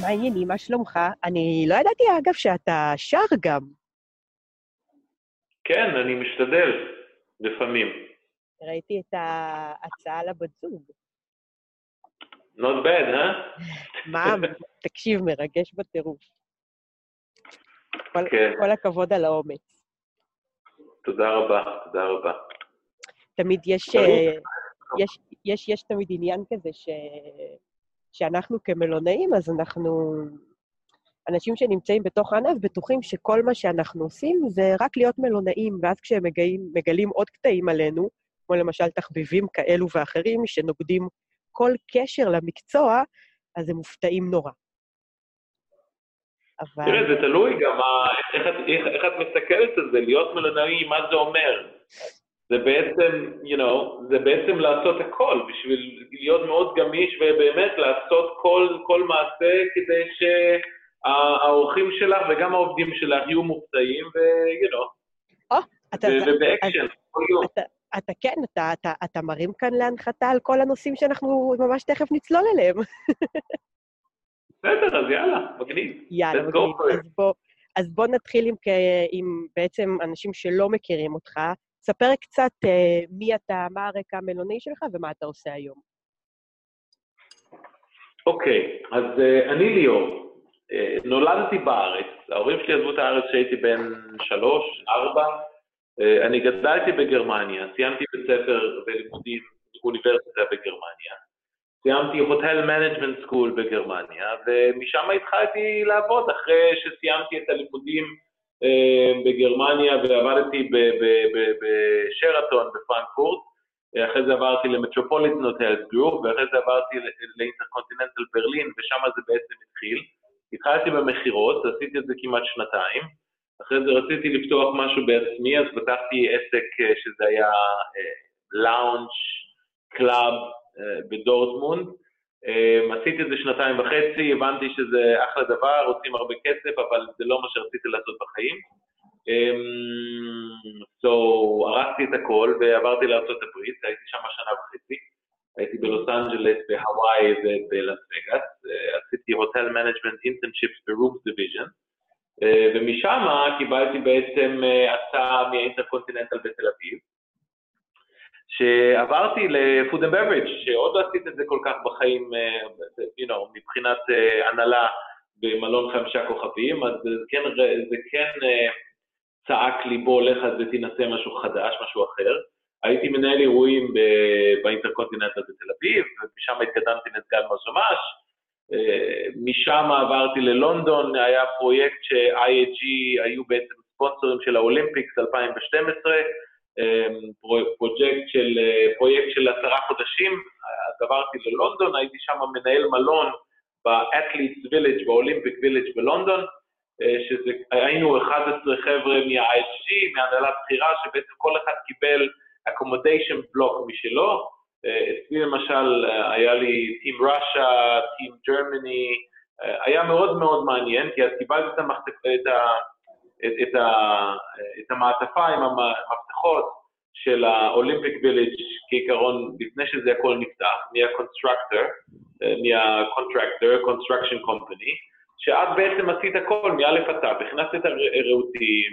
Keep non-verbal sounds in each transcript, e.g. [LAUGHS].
מה העניינים? מה שלומך? אני לא ידעתי, אגב, שאתה שר גם. כן, אני משתדל, לפעמים. ראיתי את ההצעה לבת זוג. Not bad, אה? מה? תקשיב, מרגש בטירוף. כל, כן. כל הכבוד על האומץ. תודה רבה, תודה רבה. תמיד יש. אה, יש, יש, יש תמיד עניין כזה ש, שאנחנו כמלונאים, אז אנחנו, אנשים שנמצאים בתוך הענף בטוחים שכל מה שאנחנו עושים זה רק להיות מלונאים, ואז כשהם מגעים, מגלים עוד קטעים עלינו, כמו למשל תחביבים כאלו ואחרים שנוגדים כל קשר למקצוע, אז הם מופתעים נורא. אבל... תראה, זה תלוי גם איך, איך, איך את מסתכלת על זה, להיות מלונאי, מה זה אומר? זה בעצם, you know, זה בעצם לעשות הכל, בשביל להיות מאוד גמיש ובאמת לעשות כל, כל מעשה כדי שהאורחים שלך וגם העובדים שלך יהיו מופתעים ו-you know, אתה, ו- אתה, ובאקשן, כל יום. אתה, כן, אתה, אתה, אתה מרים כאן להנחתה על כל הנושאים שאנחנו ממש תכף נצלול אליהם. בסדר, אז יאללה, מגניב. יאללה, מגניב. אז בוא, אז בוא נתחיל עם, עם בעצם אנשים שלא מכירים אותך. ספר קצת אה, מי אתה, מה הרקע המלונאי שלך ומה אתה עושה היום. אוקיי, אז uh, אני ליאור, uh, נולדתי בארץ, ההורים שלי עזבו את הארץ כשהייתי בן שלוש, ארבע, uh, אני גדלתי בגרמניה, סיימתי בית ספר ולימודים באוניברסיטה בגרמניה, סיימתי hotel management school בגרמניה, ומשם התחלתי לעבוד אחרי שסיימתי את הלימודים uh, בגרמניה ועבדתי בשרתון בפרנקפורט, אחרי זה עברתי ל Metropolitan Hotels Group, ואחרי זה עברתי לאינטרקונטיננטל ברלין, ושם זה בעצם התחיל. התחלתי במכירות, עשיתי את זה כמעט שנתיים. אחרי זה רציתי לפתוח משהו בעצמי, אז פתחתי עסק אה, שזה היה lounge club בדורטמונד. אה, עשיתי את זה שנתיים וחצי, הבנתי שזה אחלה דבר, עושים הרבה כסף, אבל זה לא מה שרציתי לעשות בחיים. אמ, so, הרסתי את הכל ועברתי לארה"ב, הייתי שם שנה וחצי. הייתי בלוס אנג'לס, בהוואי ובלאס וגאס. אה, עשיתי hotel management internships ב rooms division. ומשם קיבלתי בעצם אה, הצעה מהאינטרקונטיננטל בתל אביב. שעברתי ל-food and beverage, שעוד לא עשיתי את זה כל כך בחיים, אה, you know, מבחינת אה, הנהלה במלון חמישה כוכבים, אז זה כן, זה כן אה, צעק לי בוא לך ותנסה משהו חדש, משהו אחר. הייתי מנהל אירועים באינטרקונטיננטל בתל אביב, ומשם התקדמתי לסגן מזומש. אה, משם עברתי ללונדון, היה פרויקט ש-IHG היו בעצם ספונסרים של האולימפיקס 2012, אה, פרו- פרויקט של, אה, פרויקט של עשרה חודשים, אז עברתי ללונדון, הייתי שם מנהל מלון ב-Athletes Village, באולימפיק Village בלונדון, אה, שזה, היינו 11 חבר'ה מה-IHG, מהנהלת בחירה, שבעצם כל אחד קיבל accommodation block משלו. אה, אצלי למשל היה לי Russia, Team Germany, אה, היה מאוד מאוד מעניין, כי אז קיבלתי את, המחת... את, ה... את, את, ה... את המעטפה עם המפתחות של האולימפיק וילג' כעיקרון לפני שזה הכל נפתח, מה constructor, מה contractor, construction company, שאת בעצם עשית הכל מא' עד ת', הכנסת את הרהוטים,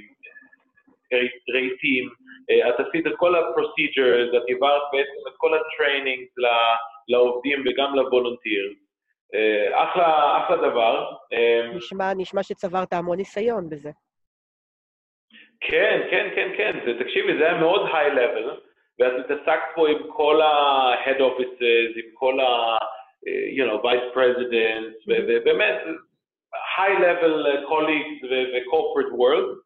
רהיטים, אה, את עשית את כל ה-procedures, את העברת בעצם את כל ה training לעובדים וגם ל volunteer. אחלה, אחלה דבר. אה, נשמע, נשמע שצברת המון ניסיון בזה. כן, כן, כן, כן, זה, תקשיבי, זה היה מאוד high-level, ואת התעסקת פה עם כל ה-head offices, עם כל ה... you know, vice presidents, ובאמת, high-level colleagues ו-corporate world,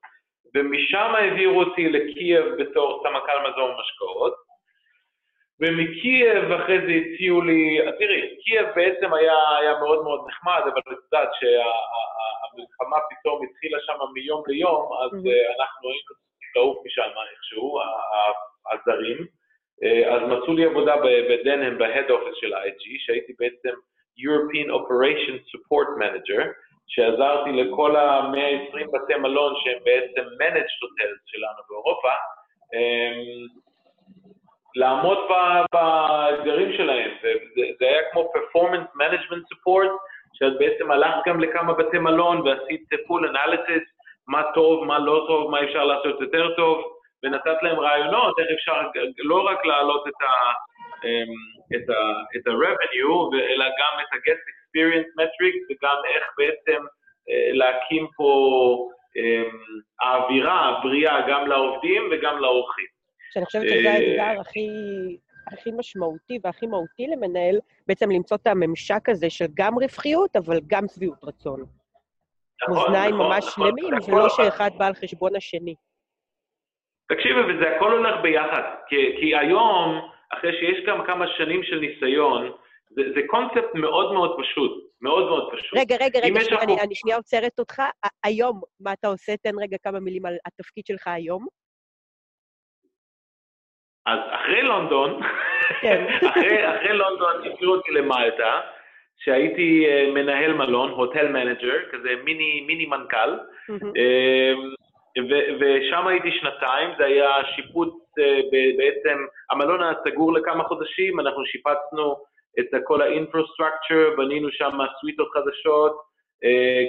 ומשם העבירו אותי לקייב בתור סמנכ"ל מזון ומשקאות, ומקייב אחרי זה הציעו לי, תראי, קייב בעצם היה, היה מאוד מאוד נחמד, אבל את יודעת שהמלחמה פתאום התחילה שם מיום ליום, אז Mhm. אה, אנחנו היינו צריכים לעוף משם איכשהו, הזרים. אה, אז מצאו לי עבודה בדנהם, ב-Head Office של IG, שהייתי בעצם European Operation Support Manager, שעזרתי לכל ה-120 בתי מלון שהם בעצם managed hotels שלנו באירופה, אמ, לעמוד באתגרים שלהם, וזה זה היה כמו performance management support, שאת בעצם הלכת גם לכמה בתי מלון ועשית full analysis, מה טוב, מה לא טוב, מה אפשר לעשות יותר טוב, ונתת להם רעיונות, איך אפשר לא רק להעלות את ה... אמ, את ה- את ה-revenue, אלא גם את ה-guest experience metrics, וגם איך בעצם אה, להקים פה אמ, האווירה הבריאה גם לעובדים וגם לאורחים. שאני חושבת שזה אה, האתגר הכי, הכי משמעותי והכי מהותי למנהל, בעצם למצוא את הממשק הזה של גם רווחיות, אבל גם שביעות רצון. נכון, מאזניים נכון, ממש נכון. שלמים, ולא שאחד בא על חשבון השני. תקשיבי, וזה הכל הולך ביחד, כי, כי היום, אחרי שיש גם כמה שנים של ניסיון, זה, זה קונספט מאוד מאוד פשוט, מאוד מאוד פשוט. רגע, רגע, רגע, שנייה, אני, אני שנייה עוצרת אותך. היום, מה אתה עושה? תן רגע כמה מילים על התפקיד שלך היום. אז אחרי לונדון, כן. [LAUGHS] אחרי, אחרי לונדון הביאו אותי למלטה, שהייתי אה, מנהל מלון, hotel manager, כזה מיני, מיני מנכ"ל, אמ, ו- ושם הייתי שנתיים, זה היה שיפוץ אה, בעצם, המלון היה סגור לכמה חודשים, אנחנו שיפצנו את כל ה-infrastructure, בנינו שם סוויטות חדשות,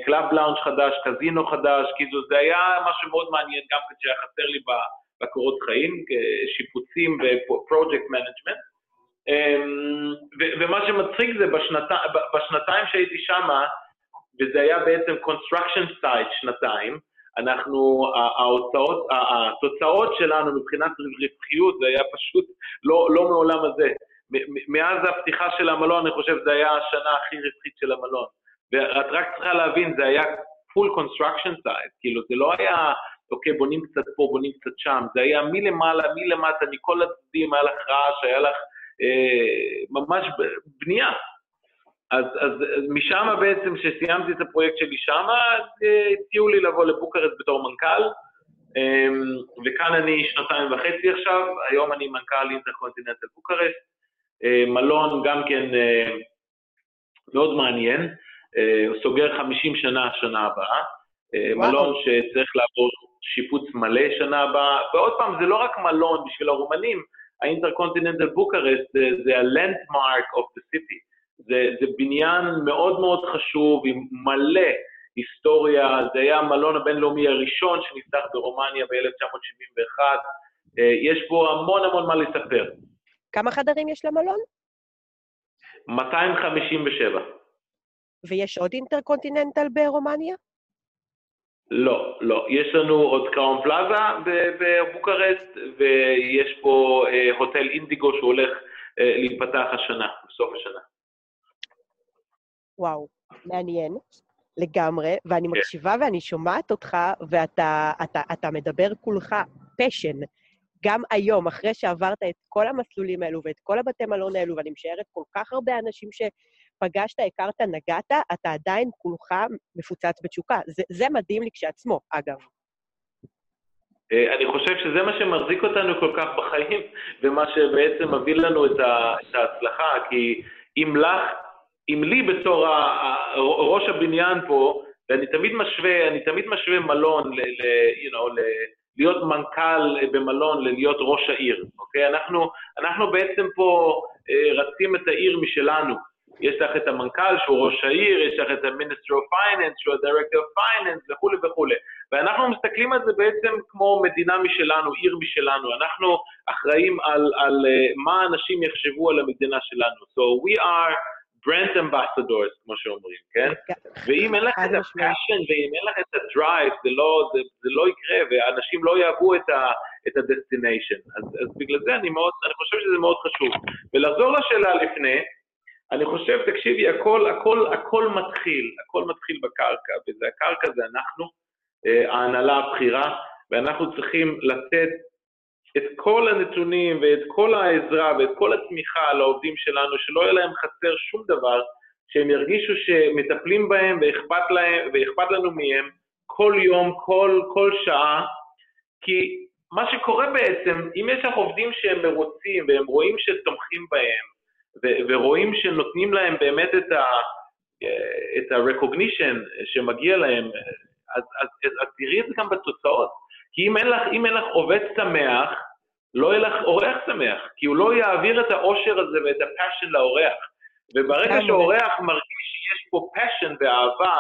club lounge חדש, קזינו חדש, כאילו זה היה משהו מאוד מעניין, גם כן שהיה חסר לי ב- בקורות חיים, שיפוצים ו-project management. אמ, ומה שמצחיק זה בשנת, ב- בשנתיים שהייתי שמה, וזה היה בעצם construction site שנתיים, אנחנו, ההוצאות, התוצאות שלנו מבחינת רווחיות זה היה פשוט לא, לא מעולם הזה. מאז הפתיחה של המלון, אני חושב שזה היה השנה הכי רווחית של המלון. ואת רק צריכה להבין, זה היה full construction site, כאילו זה לא היה, אוקיי, בונים קצת פה, בונים קצת שם, זה היה מלמעלה, מלמטה, מכל הצדדים, היה לך רעש, היה לך אה, ממש בנייה. אז, אז, אז משם בעצם, כשסיימתי את הפרויקט שלי שם, הציעו לי לבוא לבוקרסט בתור מנכ"ל, אמ, וכאן אני שנתיים וחצי עכשיו, היום אני מנכ"ל אינטרקונטיננטל בוקרסט, אה, מלון גם כן אה, מאוד מעניין, אה, סוגר 50 שנה השנה הבאה, אה, וואו. מלון שצריך לעבור שיפוץ מלא שנה הבאה, ועוד פעם, זה לא רק מלון בשביל הרומנים, האינטרקונטיננטל בוקרסט זה, ה-landmark of the city. זה, זה בניין מאוד מאוד חשוב, עם מלא היסטוריה, זה היה המלון הבינלאומי הראשון שנפתח ברומניה ב-1971, יש בו המון המון מה לספר. כמה חדרים יש למלון? 257. ויש עוד אינטרקונטיננטל ברומניה? לא, לא. יש לנו עוד Crowne Plaza בבוקרסט, ויש פה אה, Hotel Indigo שהולך אה, להיפתח השנה, בסוף השנה. וואו, מעניין לגמרי, ואני כן. מקשיבה ואני שומעת אותך, ואתה אתה, אתה מדבר כולך פשן. גם היום, אחרי שעברת את כל המסלולים האלו ואת כל הבתי מלון האלו, ואני משערת כל כך הרבה אנשים שפגשת, הכרת, נגעת, אתה עדיין כולך מפוצץ בתשוקה. זה, זה מדהים לי כשעצמו, אגב. אה, אני חושב שזה מה שמחזיק אותנו כל כך בחיים, ומה שבעצם מביא לנו את, ההצלחה, כי אם לך, אם לי בתור ראש הבניין פה, ואני תמיד משווה, אני תמיד משווה מלון, ל, ל, you know, ל, להיות מנכ"ל במלון, ללהיות ראש העיר, אוקיי? אנחנו, אנחנו בעצם פה אה, רצים את העיר משלנו. יש לך את המנכ"ל שהוא ראש העיר, יש לך את ה-Minister of Finance שהוא ה-Director of Finance וכולי וכולי. ואנחנו מסתכלים על זה בעצם כמו מדינה משלנו, עיר משלנו. אנחנו אחראים על, על uh, מה אנשים יחשבו על המדינה שלנו. So we are brand ambassadors, כמו שאומרים, כן? ואם אין לך את. ה passion ואם אין לך את ה drive, זה לא, זה, זה לא יקרה, ואנשים לא יאהבו את, ה, את ה-destination. אז, אז בגלל זה אני מאוד, אני חושב שזה מאוד חשוב. ולחזור לשאלה לפני, אני חושב, תקשיבי, הכל, הכל, הכל מתחיל, הכל מתחיל בקרקע, וזה הקרקע זה אנחנו, אה, ההנהלה הבכירה, ואנחנו צריכים לתת את כל הנתונים ואת כל העזרה ואת כל התמיכה לעובדים שלנו, שלא יהיה להם חסר שום דבר, שהם ירגישו שמטפלים בהם ואכפת, להם, ואכפת לנו מהם כל יום, כל, כל שעה, כי מה שקורה בעצם, אם יש לך עובדים שהם מרוצים והם רואים שתומכים בהם, ו- ורואים שנותנים להם באמת את ה... את ה-recognition שמגיע להם, אז, אז, אז, אז תראי את זה גם בתוצאות. כי אם אין לך, אם אין לך עובד שמח, לא יהיה לך אורח שמח, כי הוא לא יעביר את האושר הזה ואת הפאשן לאורח. וברגע. שאורח מרגיש שיש פה passion ואהבה,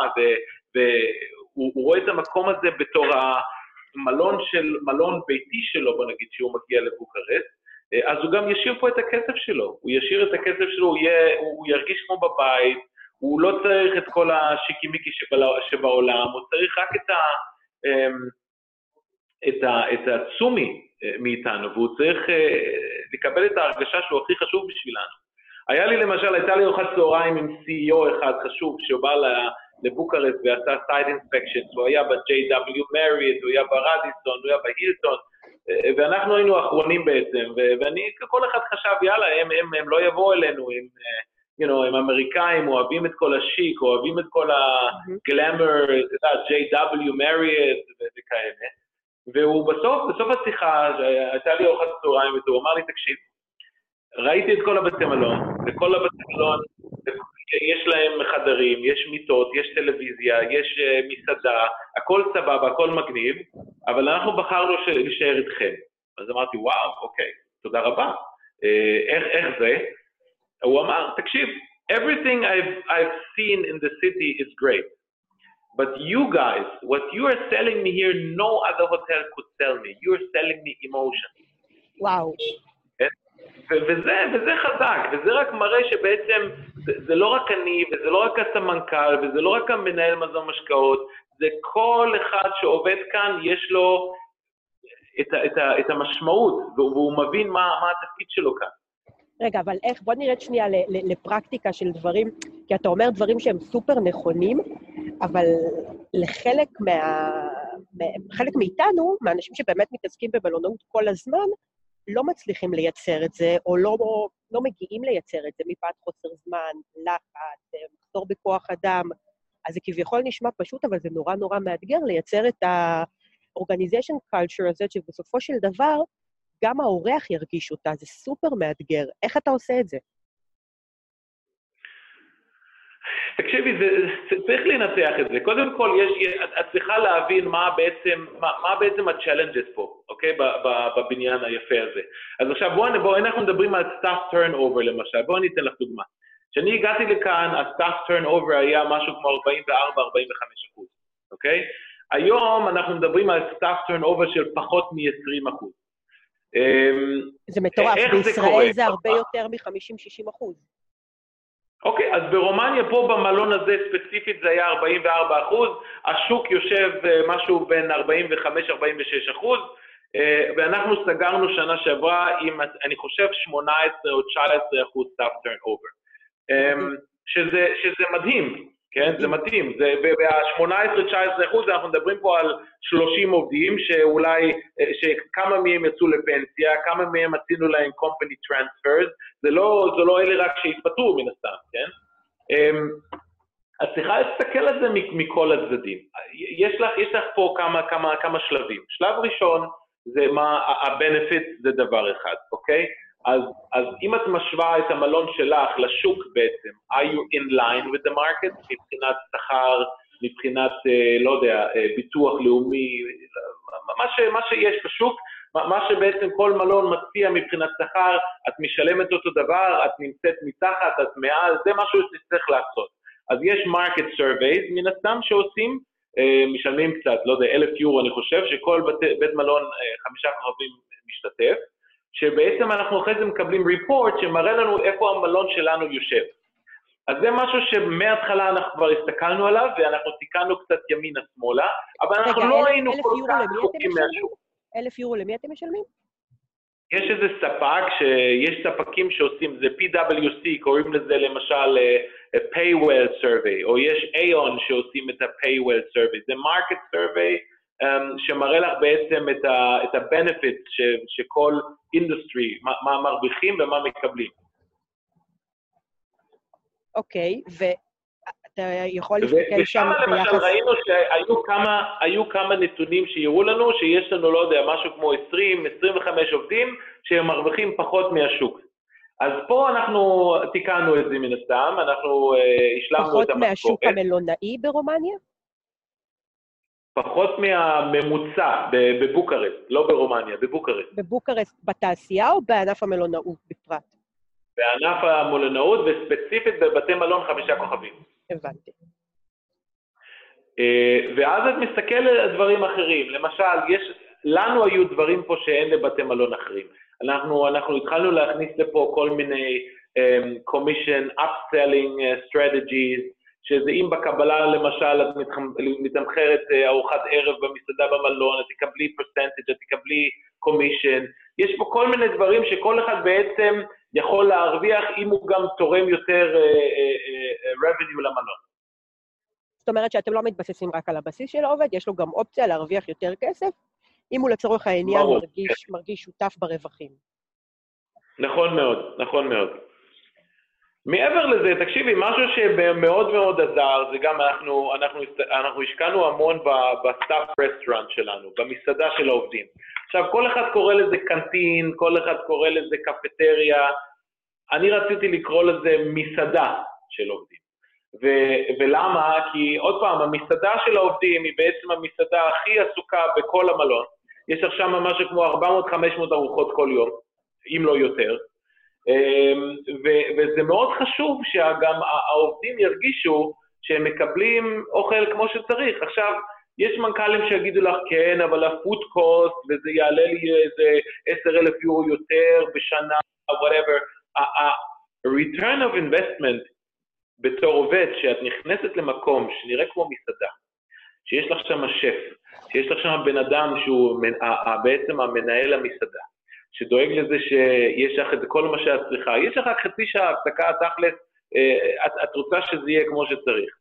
והוא רואה את המקום הזה בתור המלון של, מלון ביתי שלו, בוא נגיד, שהוא מגיע לבוקרסט, אז הוא גם ישאיר פה את הכסף שלו, הוא ישאיר את הכסף שלו, הוא, יהיה, הוא ירגיש כמו בבית, הוא לא צריך את כל השיקימיקי שבעולם, הוא צריך רק את, ה, אמ, את, ה, את הצומי אה, מאיתנו, והוא צריך אה, לקבל את ההרגשה שהוא הכי חשוב בשבילנו. היה לי למשל, הייתה לי ארוחת צהריים עם CEO אחד חשוב, שהוא בא לבוקרסט ועשה site inspection, הוא היה ב- JW Marriott, הוא היה ברדיסון, הוא היה בהילטון, אה, ואנחנו היינו האחרונים בעצם, ואני, כל אחד חשב, יאללה, הם, הם, הם לא יבואו אלינו, הם, you know, הם אמריקאים, אוהבים את כל השיק, אוהבים את כל הגלמר, אתה יודע, JW מריאט וכאלה. והוא בסוף, בסוף השיחה, הייתה לי ארוחת צהריים, הוא אמר לי, תקשיב, ראיתי את כל הבתי מלון, וכל הבתי מלון, יש להם חדרים, יש מיטות, יש טלוויזיה, יש uh, מסעדה, הכל סבבה, הכל מגניב, אבל אנחנו בחרנו להישאר איתכם. אז אמרתי, וואו, אוקיי, תודה רבה. Uh, איך, איך זה? הוא אמר, תקשיב, everything I've, I've seen in the city is great. But you guys, what you are selling me here, no other hotel could sell me. You are selling me emotion. וואו. וזה, וזה חזק, וזה רק מראה שבעצם זה, זה לא רק אני, וזה לא רק הסמנכ"ל, וזה לא רק המנהל מזון משקאות, זה כל אחד שעובד כאן, יש לו את, ה, את, ה, את המשמעות, והוא מבין מה, מה התפקיד שלו כאן. רגע, אבל איך, בוא נרד שנייה לפרקטיקה של דברים, כי אתה אומר דברים שהם סופר נכונים, אבל לחלק מה... חלק מאיתנו, מהאנשים שבאמת מתעסקים במלונאות כל הזמן, לא מצליחים לייצר את זה, או לא, לא מגיעים לייצר את זה מפאת חוסר זמן, לחץ, מחסור בכוח אדם. אז זה כביכול נשמע פשוט, אבל זה נורא נורא מאתגר לייצר את ה-organization culture הזה, שבסופו של דבר גם האורח ירגיש אותה, זה סופר מאתגר. איך אתה עושה את זה? תקשיבי, זה, זה, צריך לנתח את זה. קודם כל, יש, את צריכה להבין מה בעצם, מה, מה בעצם ה-challenges פה, אוקיי? בבניין היפה הזה. אז עכשיו, בואו, בוא, אנחנו מדברים על staff turnover למשל. בואו אני אתן לך דוגמה. כשאני הגעתי לכאן, ה-staff turnover היה משהו כמו 44-45 אחוז, אוקיי? היום אנחנו מדברים על staff turnover של פחות מ-20 אחוז. אמ, זה מטורף, בישראל זה הרבה יותר מ-50-60 אחוז. אוקיי, אז ברומניה פה במלון הזה ספציפית זה היה 44 אחוז, השוק יושב אה, משהו בין 45-46 אחוז, אה, ואנחנו סגרנו שנה שעברה עם, אני חושב, 18 או 19 אחוז staff turnover, אמ, שזה, שזה מדהים, כן? זה מתאים. זה, וה-18-19 אחוז, אנחנו מדברים פה על 30 עובדים שאולי, אה, שכמה מהם יצאו לפנסיה, כמה מהם עשינו להם company transfers, זה לא, זה לא אלה רק שהתפטרו מן הסתם, כן? אמ, אז צריכה להסתכל על זה מכל הצדדים. יש לך, יש לך פה כמה, כמה, כמה שלבים. שלב ראשון זה מה, ה-benefit זה דבר אחד, אוקיי? אז, אז אם את משווה את המלון שלך לשוק בעצם, are you in line with the market מבחינת שכר, מבחינת, אה, לא יודע, אה, ביטוח לאומי, מה, ש, מה שיש בשוק, מה, שבעצם כל מלון מציע מבחינת שכר, את משלמת אותו דבר, את נמצאת מתחת, את מעל, זה משהו שצריך לעשות. אז יש market surveys מן הסתם שעושים, אה, משלמים קצת, לא יודע, אלף יורו אני חושב, שכל בית, בית מלון חמישה כוכבים משתתף. שבעצם אנחנו אחרי זה מקבלים ריפורט שמראה לנו איפה המלון שלנו יושב. אז זה משהו שמההתחלה אנחנו כבר הסתכלנו עליו, ואנחנו תיקנו קצת ימינה-שמאלה, אבל אנחנו רגע, לא היינו כל כך רחוקים מהשוק. אלף יורו למי אתם משלמים? יש איזה ספק, שיש ספקים שעושים, זה PwC, קוראים לזה למשל uh, Paywell Survey, או יש Aon שעושים את ה-Paywell Survey, זה market survey שמראה לך בעצם את ה-benefit שכל אינדוסטרי, מה, מה מרוויחים ומה מקבלים. אוקיי, okay, ואתה יכול להסתכל שם ביחס... ושם למשל ראינו שהיו כמה, כמה נתונים שיראו לנו שיש לנו, לא יודע, משהו כמו 20-25 עובדים שהם מרוויחים פחות מהשוק. אז פה אנחנו תיקנו את זה מן הסתם, אנחנו uh, השלמנו את המשכורת. פחות מהשוק המלונאי ברומניה? פחות מהממוצע בבוקרסט, לא ברומניה, בבוקרסט. בבוקרסט בתעשייה או בענף המלונאות בפרט? בענף המולנאות, וספציפית בבתי מלון חמישה כוכבים. הבנתי. אה, ואז את מסתכלת על דברים אחרים. למשל, יש, לנו היו דברים פה שאין לבתי מלון אחרים. אנחנו, אנחנו התחלנו להכניס לפה כל מיני um, commission upselling uh, strategies, שזה אם בקבלה למשל את מתמחרת uh, ארוחת ערב במסעדה במלון, את תקבלי פרסנטג', את תקבלי commission. יש פה כל מיני דברים שכל אחד בעצם יכול להרוויח אם הוא גם תורם יותר uh, uh, revenue למלון. זאת אומרת שאתם לא מתבססים רק על הבסיס של העובד, יש לו גם אופציה להרוויח יותר כסף, אם הוא לצורך העניין מרגיש, מרגיש שותף ברווחים. נכון מאוד, נכון מאוד. מעבר לזה, תקשיבי, משהו שמאוד מאוד עזר, זה גם אנחנו, אנחנו, אנחנו השקענו המון ב staff restaurant שלנו, במסעדה של העובדים. עכשיו, כל אחד קורא לזה canteen, כל אחד קורא לזה קפטריה, אני רציתי לקרוא לזה מסעדה של עובדים. ו- ולמה? כי עוד פעם, המסעדה של העובדים היא בעצם המסעדה הכי עסוקה בכל המלון. יש עכשיו משהו כמו 400-500 ארוחות כל יום, אם לא יותר. אמ, וזה מאוד חשוב שגם העובדים ירגישו שהם מקבלים אוכל כמו שצריך. עכשיו, יש מנכ"לים שיגידו לך, כן, אבל הפוד קוסט, וזה יעלה לי איזה 10,000 יורו יותר בשנה, whatever. ה-return of investment בתור עובד, שאת נכנסת למקום שנראה כמו מסעדה, שיש לך שם שף, שיש לך שם בן אדם שהוא בעצם המנהל המסעדה, שדואג לזה שיש לך את כל מה שאת צריכה, יש לך חצי שעה הפסקה, תכלס, אה, את, את רוצה שזה יהיה כמו שצריך.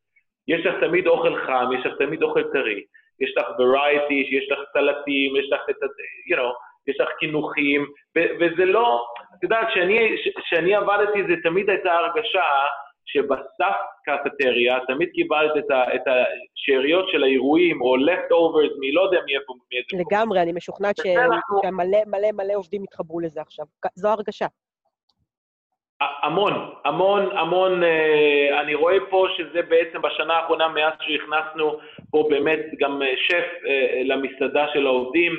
יש לך תמיד אוכל חם, יש לך תמיד אוכל טרי, יש לך variety, יש לך סלטים, יש לך את ה... you know, יש לך קינוחים, וזה לא, את יודעת, כשאני עבדתי זה תמיד הייתה הרגשה שבסף קפטריה תמיד קיבלת את, ה, את השאריות של האירועים, או leftovers מלא יודע מאיפה, מאיזה... לגמרי, אני משוכנעת שמלא מלא מלא עובדים יתחברו לזה עכשיו. זו הרגשה. המון, המון, המון, אה, אני רואה פה שזה בעצם בשנה האחרונה, מאז שהכנסנו פה באמת גם אה, שף אה, למסעדה של העובדים,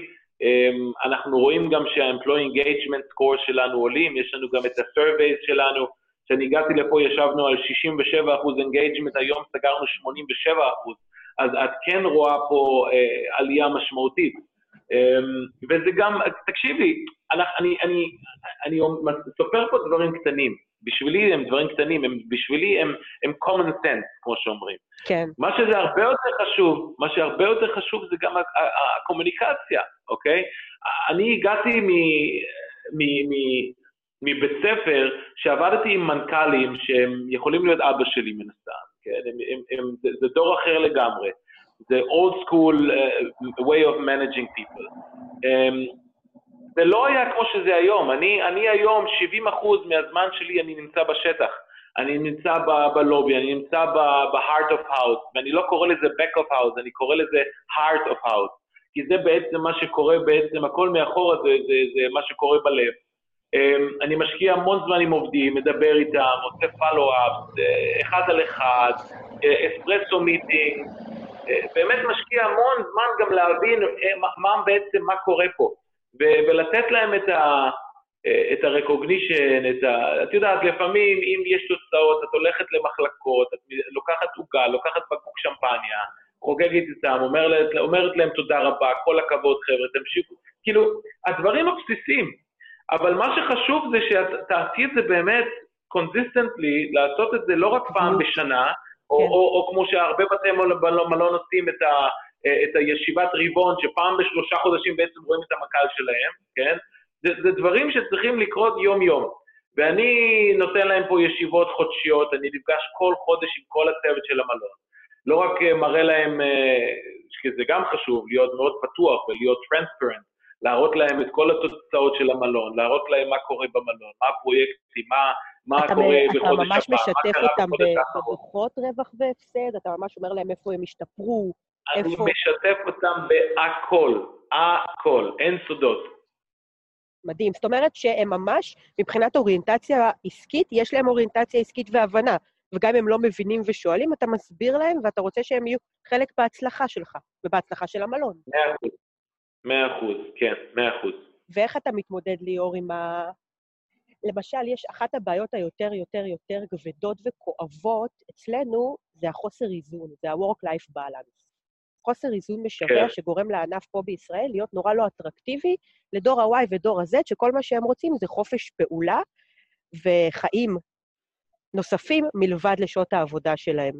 אנחנו רואים גם שה-employee engagement score שלנו עולים, יש לנו גם את ה-surveys שלנו, כשאני הגעתי לפה ישבנו על 67 אחוז engagement, היום סגרנו 87 אחוז, אז את כן רואה פה אה, עלייה משמעותית. אה, וזה גם, תקשיבי, אני, אני, אני, אני סופר פה דברים קטנים. בשבילי הם דברים קטנים, הם, בשבילי הם, הם common sense, כמו שאומרים. כן. מה שזה הרבה יותר חשוב, מה שהרבה יותר חשוב זה גם הקומוניקציה, אוקיי? אני הגעתי מ... מ, מ מבית ספר שעבדתי עם מנכ"לים שהם יכולים להיות אבא שלי מן הסתם, כן? הם, הם, הם, זה, זה דור אחר לגמרי. זה old school uh, way of managing people. Um, זה לא היה כמו שזה היום. אני, אני היום, 70% מהזמן שלי אני נמצא בשטח. אני נמצא ב- בלובי, אני נמצא ב-heart of house, ואני לא קורא לזה back of house, אני קורא לזה heart of house. כי זה בעצם מה שקורה בעצם, הכל מאחורה זה, זה, זה מה שקורה בלב. אמ, אני משקיע המון זמן עם עובדים, מדבר איתם, עושה פלו-אפ, אה, אחד על אחד, אספרסו אה, מיטינג, אה, באמת משקיע המון זמן גם להבין מה בעצם, מה קורה פה, ולתת להם את ה... את ה-recognition, את ה... את יודעת, לפעמים אם יש תוצאות, את הולכת למחלקות, את לוקחת עוגה, לוקחת בקבוק שמפניה, חוגגת איתם, אומרת, אומרת להם תודה רבה, כל הכבוד חבר'ה, תמשיכו. כאילו, הדברים הבסיסיים, אבל מה שחשוב זה שתעשי את זה באמת consistently, לעשות את זה לא רק פעם בשנה, או, כן. או, או, או כמו שהרבה בתי מלון עושים את, ה, את הישיבת רבעון, שפעם בשלושה חודשים בעצם רואים את המנכ"ל שלהם, כן? זה, זה דברים שצריכים לקרות יום-יום. ואני נותן להם פה ישיבות חודשיות, אני נפגש כל חודש עם כל הצוות של המלון. לא רק אה, מראה להם, אה, כי זה גם חשוב, להיות מאוד פתוח ולהיות טרנספרנט, להראות להם את כל התוצאות של המלון, להראות להם מה קורה במלון, מה הפרויקטים, מה, מה אתה קורה בחודש הבא, אתה ממש משתף אותם בדוחות רווח והפסד, אתה ממש אומר להם איפה הם השתפרו, איפה... אני משתף אותם בהכל, הכל, אין סודות. מדהים. זאת אומרת שהם ממש, מבחינת אוריינטציה עסקית, יש להם אוריינטציה עסקית והבנה. וגם אם הם לא מבינים ושואלים, אתה מסביר להם, ואתה רוצה שהם יהיו חלק בהצלחה שלך, ובהצלחה של המלון. מאה אחוז. מאה אחוז, כן, מאה אחוז. ואיך אתה מתמודד, ליאור, עם, ה... למשל, יש אחת הבעיות היותר יותר יותר כבדות וכואבות אצלנו, זה החוסר איזון, זה ה-work-life balance. חוסר איזון משווע כן. שגורם לענף פה בישראל להיות נורא לא אטרקטיבי לדור ה-Y ודור ה-Z, שכל מה שהם רוצים זה חופש פעולה וחיים נוספים מלבד לשעות העבודה שלהם.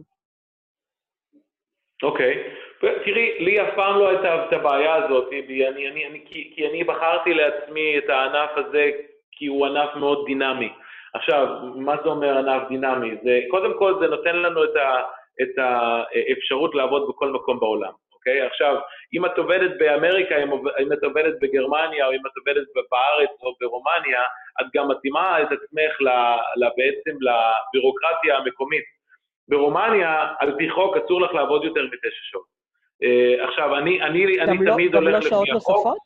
אוקיי. Okay. תראי, לי אף פעם לא הייתה את הבעיה הזאת, אני, אני, אני, כי, כי אני בחרתי לעצמי את הענף הזה כי הוא ענף מאוד דינמי. עכשיו, מה זה אומר ענף דינמי? זה, קודם כל זה נותן לנו את, ה, את האפשרות לעבוד בכל מקום בעולם, אוקיי? עכשיו, אם את עובדת באמריקה, אם, אם את עובדת בגרמניה, או אם את עובדת בארץ או ברומניה, את גם מתאימה את עצמך ל, ל, בעצם לבירוקרטיה המקומית. ברומניה, על פי חוק, אסור לך לעבוד יותר מתשע שעות. Uh, עכשיו, אני, אני, אני לא, תמיד הולך לפי החוק. גם לא שעות נוספות?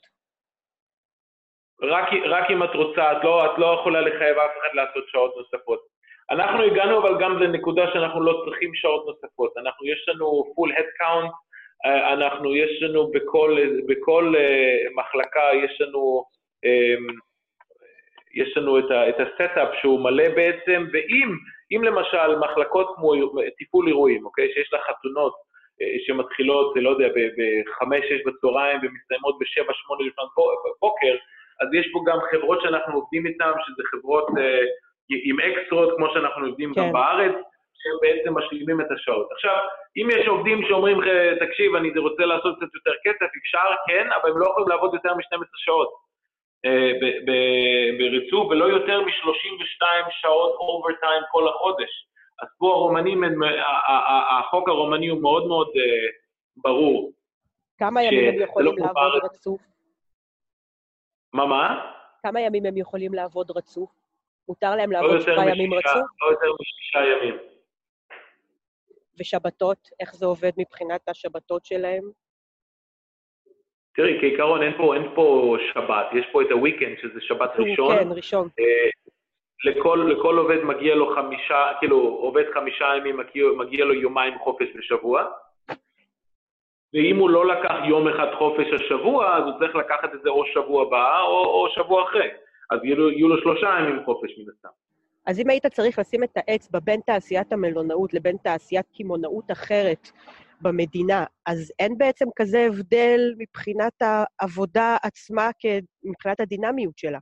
רק, רק אם את רוצה, את לא, את לא יכולה לחייב אף אחד לעשות שעות נוספות. אנחנו הגענו אבל גם לנקודה שאנחנו לא צריכים שעות נוספות. אנחנו, יש לנו full head count, אה, אנחנו, יש לנו בכל, בכל uh, מחלקה, יש לנו, um, יש לנו את, ה, את ה staff שהוא מלא בעצם, ואם אם למשל מחלקות כמו טיפול אירועים, אוקיי, שיש לה חתונות שמתחילות, לא יודע, ב-5-6 בצהריים ומסתיימות ב-7-8 לפנות בוקר, אז יש פה גם חברות שאנחנו עובדים איתן, שזה חברות אה, עם אקסטרות, כמו שאנחנו עובדים כן. גם בארץ, שהם בעצם משלימים את השעות. עכשיו, אם יש עובדים שאומרים, תקשיב, אני רוצה לעשות קצת יותר כסף, אפשר, כן, אבל הם לא יכולים לעבוד יותר מ-12 שעות אה, בריצוף, ולא יותר מ-32 שעות אוברטיים כל החודש. אז פה הרומנים, החוק הרומני הוא מאוד מאוד אה, ברור. כמה ימים הם יכולים לא לעבוד רצוף? מה, מה? כמה ימים הם יכולים לעבוד רצוף? מותר להם לא לעבוד שבעה ימים רצוף? לא יותר משישה ימים. ושבתות, איך זה עובד מבחינת השבתות שלהם? תראי, כעיקרון אין פה, אין פה שבת, יש פה את הוויקנד, שזה שבת ראשון. כן, ראשון. לכל, לכל עובד מגיע לו חמישה, כאילו, עובד חמישה ימים, מגיע, מגיע לו יומיים חופש בשבוע. ואם הוא לא לקח יום אחד חופש השבוע, אז הוא צריך לקחת את זה או שבוע הבא או, או שבוע אחרי. אז יהיו יהיו לו שלושה ימים חופש מן הסתם. אז אם היית צריך לשים את האצבע בין תעשיית המלונאות לבין תעשיית קמעונאות אחרת במדינה, אז אין בעצם כזה הבדל מבחינת העבודה עצמה, מבחינת הדינמיות שלה.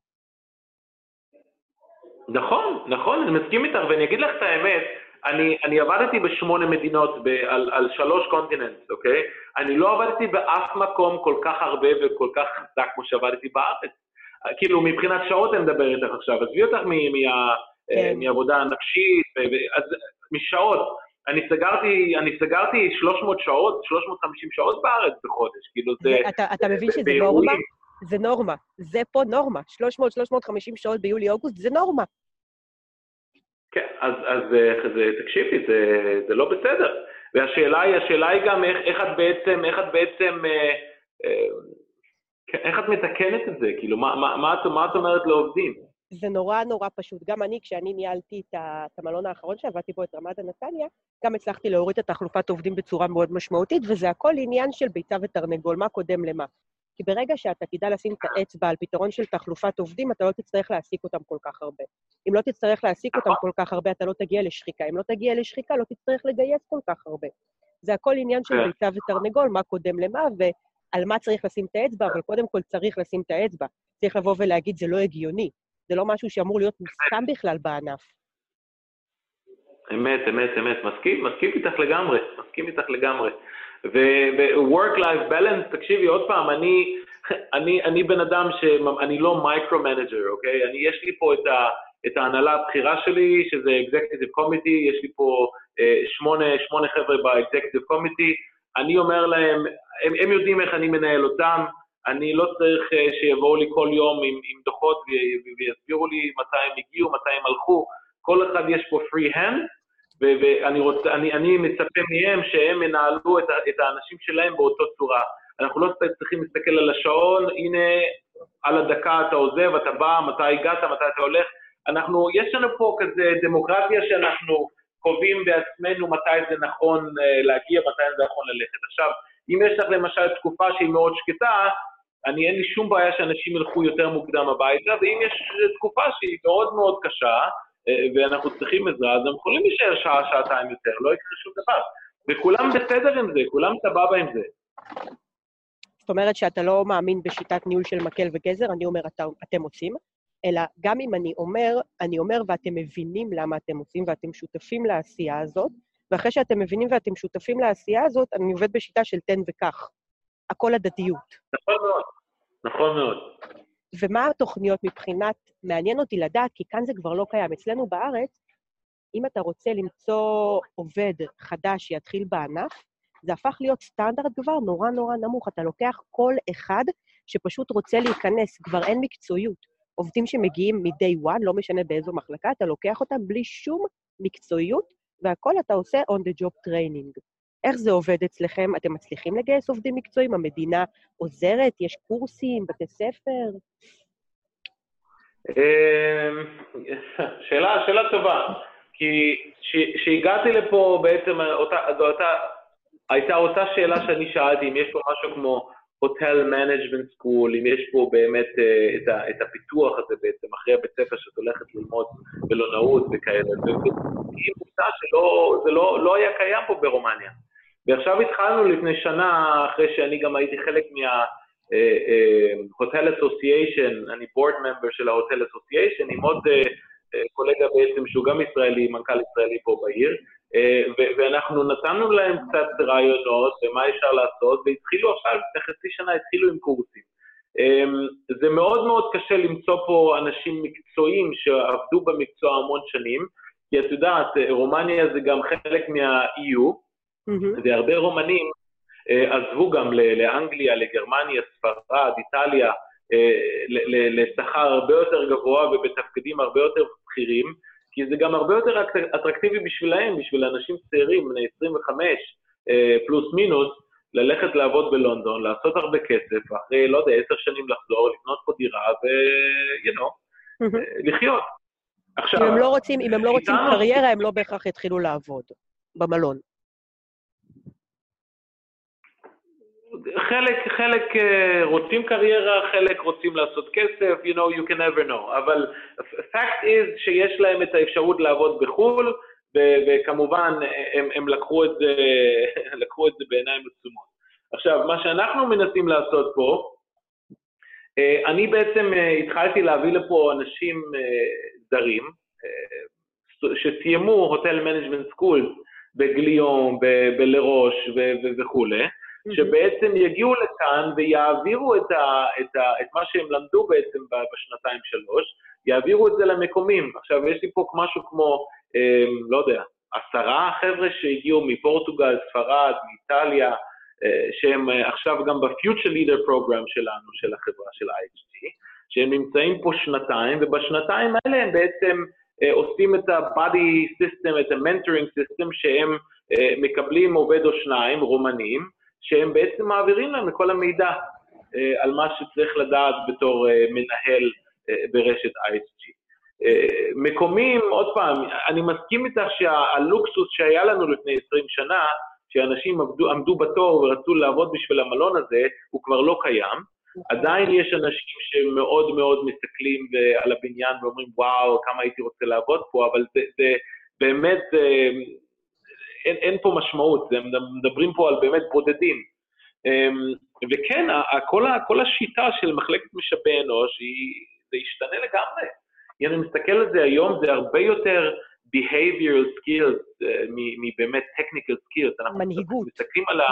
נכון, נכון, אני מסכים איתך, ואני אגיד לך את האמת, אני, אני עבדתי בשמונה מדינות, ב, על, על שלוש קונטיננט, אוקיי? אני לא עבדתי באף מקום כל כך הרבה וכל כך חזק כמו שעבדתי בארץ. כאילו, מבחינת שעות אני מדבר איתך עכשיו, עזבי אותך מ, מה, כן. מעבודה נפשית, אז משעות. אני סגרתי, אני סגרתי 300 שעות, 350 שעות בארץ בחודש, כאילו זה... אתה, אתה מבין שזה נורמה? זה נורמה. זה פה נורמה. 300-350 שעות ביולי-אוגוסט זה נורמה. כן, אז, אז זה, תקשיבי, זה, זה לא בסדר. והשאלה היא, השאלה היא גם איך, איך את בעצם, איך את בעצם, אה, אה, איך את מתקנת את זה? כאילו, מה, מה, מה, את, מה את אומרת לעובדים? זה נורא נורא פשוט. גם אני, כשאני ניהלתי את, את המלון האחרון שעבדתי בו, את רמת הנתניה, גם הצלחתי להוריד את תחלופת עובדים בצורה מאוד משמעותית, וזה הכל עניין של ביצה ותרנגול, מה קודם למה. כי ברגע שאתה תדע לשים את האצבע על פתרון של תחלופת עובדים, אתה לא תצטרך להעסיק אותם כל כך הרבה. אם לא תצטרך להעסיק אותם כל כך הרבה, אתה לא תגיע לשחיקה. אם לא תגיע לשחיקה, לא תצטרך לגייס כל כך הרבה. זה הכל עניין של כן. ביצה ותרנגול, מה קודם למה, ועל מה צריך לשים את האצבע, אבל קודם כל צריך לשים את האצבע. צריך לבוא ולהגיד, זה לא הגיוני. זה לא משהו שאמור להיות מוסכם בכלל בענף. אמת, אמת, אמת. מסכים, מסכים איתך לגמרי, מסכים איתך לגמרי. ו-work-life balance, תקשיבי עוד פעם, אני, אני, אני בן אדם שאני לא micro-manager, אוקיי? אני, יש לי פה את, ה, את ההנהלה הבכירה שלי, שזה executive committee, יש לי פה אה, שמונה, שמונה חבר'ה ב-executive committee, אני אומר להם, הם, הם יודעים איך אני מנהל אותם, אני לא צריך אה, שיבואו לי כל יום עם, עם דוחות ויסבירו לי מתי הם הגיעו, מתי הם הלכו, כל אחד יש פה free hand, ואני רוצה, אני, אני מצפה מהם שהם ינהלו את, את האנשים שלהם באותו צורה. אנחנו לא צריכים להסתכל על השעון, הנה, על הדקה אתה עוזב, אתה בא, מתי הגעת, מתי אתה הולך. אנחנו, יש לנו פה כזה דמוקרטיה שאנחנו קובעים בעצמנו מתי זה נכון אה, להגיע, מתי זה נכון ללכת. עכשיו, אם יש לך למשל תקופה שהיא מאוד שקטה, אני אין לי שום בעיה שאנשים ילכו יותר מוקדם הביתה, ואם יש תקופה שהיא מאוד מאוד קשה, ואנחנו צריכים עזרה, אז הם יכולים להישאר שעה, שעתיים יותר, לא יקרה שום דבר. וכולם בסדר עם זה, כולם סבבה עם זה. זאת אומרת שאתה לא מאמין בשיטת ניהול של מקל וגזר, אני אומר, אתה, אתם עושים, אלא גם אם אני אומר, אני אומר ואתם מבינים למה אתם עושים ואתם שותפים לעשייה הזאת, ואחרי שאתם מבינים ואתם שותפים לעשייה הזאת, אני עובד בשיטה של תן וקח. הכל הדדיות. נכון מאוד, נכון מאוד. ומה התוכניות מבחינת, מעניין אותי לדעת, כי כאן זה כבר לא קיים. אצלנו בארץ, אם אתה רוצה למצוא עובד חדש שיתחיל בענף, זה הפך להיות סטנדרט כבר נורא נורא נמוך. אתה לוקח כל אחד שפשוט רוצה להיכנס, כבר אין מקצועיות. עובדים שמגיעים מ-day one, לא משנה באיזו מחלקה, אתה לוקח אותם בלי שום מקצועיות, והכל אתה עושה on the job training. איך זה עובד אצלכם? אתם מצליחים לגייס עובדים מקצועיים? המדינה עוזרת? יש קורסים, בתי ספר? אמ, שאלה, שאלה טובה, כי כשהגעתי לפה בעצם, אותה, אותה, הייתה אותה שאלה שאני שאלתי, אם יש פה משהו כמו hotel management school, אם יש פה באמת uh, את, ה, את הפיתוח הזה בעצם, אחרי הבית ספר שאת הולכת ללמוד מלונאות וכאלה, והיא מוצאה שזה לא, לא היה קיים פה ברומניה. ועכשיו התחלנו לפני שנה, אחרי שאני גם הייתי חלק מה... הוטל אסוסיישן, אני בורד ממבר של ההוטל אסוסיישן, עם עוד uh, קולגה בעצם שהוא גם ישראלי, מנכ"ל ישראלי פה בעיר, ואנחנו נתנו להם קצת רעיונות ומה אפשר לעשות, והתחילו עכשיו, לפני חצי שנה התחילו עם קורסים. זה מאוד מאוד קשה למצוא פה אנשים מקצועיים שעבדו במקצוע המון שנים, כי את יודעת, רומניה זה גם חלק מה-EU, Mm-hmm. והרבה רומנים אה, עזבו גם לאנגליה, לגרמניה, ספרד, איטליה, אה, לשכר הרבה יותר גבוה ובתפקידים הרבה יותר בכירים, כי זה גם הרבה יותר אטרקטיבי בשבילהם, בשביל אנשים צעירים, בני 25 אה, פלוס מינוס, ללכת לעבוד בלונדון, לעשות הרבה כסף, אחרי, לא יודע, עשר שנים לחזור, לקנות פה דירה ו... you know, mm-hmm. לחיות. עכשיו... אם הם לא רוצים, אם הם לא רוצים קריירה, הם לא בהכרח יתחילו לעבוד במלון. חלק, חלק אה, רוצים קריירה, חלק רוצים לעשות כסף, you know, you can never know. אבל fact is שיש להם את האפשרות לעבוד בחו"ל, וכמובן הם, הם לקחו, את זה, [LAUGHS] לקחו את זה בעיניים עצומות. עכשיו, מה שאנחנו מנסים לעשות פה, אה, אני בעצם אה, התחלתי להביא לפה אנשים זרים, שסיימו hotel management school ב-Glion, ב-Les Roches וכולי, שבעצם יגיעו לכאן ויעבירו את, ה, את, ה, את מה שהם למדו בעצם בשנתיים-שלוש, יעבירו את זה למקומים. עכשיו, יש לי פה משהו כמו, אה, לא יודע, עשרה חבר'ה שהגיעו מפורטוגל, ספרד, מאיטליה, אה, שהם אה, עכשיו גם ב-Future Leader Program שלנו, של החברה של IHG, שהם נמצאים פה שנתיים, ובשנתיים האלה הם בעצם אה, עושים את ה-Body System, את ה-Mentoring System, שהם אה, מקבלים עובד או שניים, רומנים, שהם בעצם מעבירים את כל המידע אה, על מה שצריך לדעת בתור אה, מנהל אה, ברשת ISG. מקומים, עוד פעם, אני מסכים איתך שהלוקסוס שהיה לנו לפני 20 שנה, שאנשים עבדו, עמדו בתור ורצו לעבוד בשביל המלון הזה, הוא כבר לא קיים. עדיין יש אנשים שמאוד מאוד מסתכלים על הבניין ואומרים, וואו, כמה הייתי רוצה לעבוד פה, אבל זה, זה באמת, אין, אין פה משמעות, הם מדברים פה על באמת בודדים. אמ, וכן, כל, כל השיטה של מחלקת משאבי אנוש, היא, זה ישתנה לגמרי. אם אני מסתכל על זה היום, זה הרבה יותר behavioral skills אה, מבאמת technical skills. מנהיגות. מסתכלים על ה...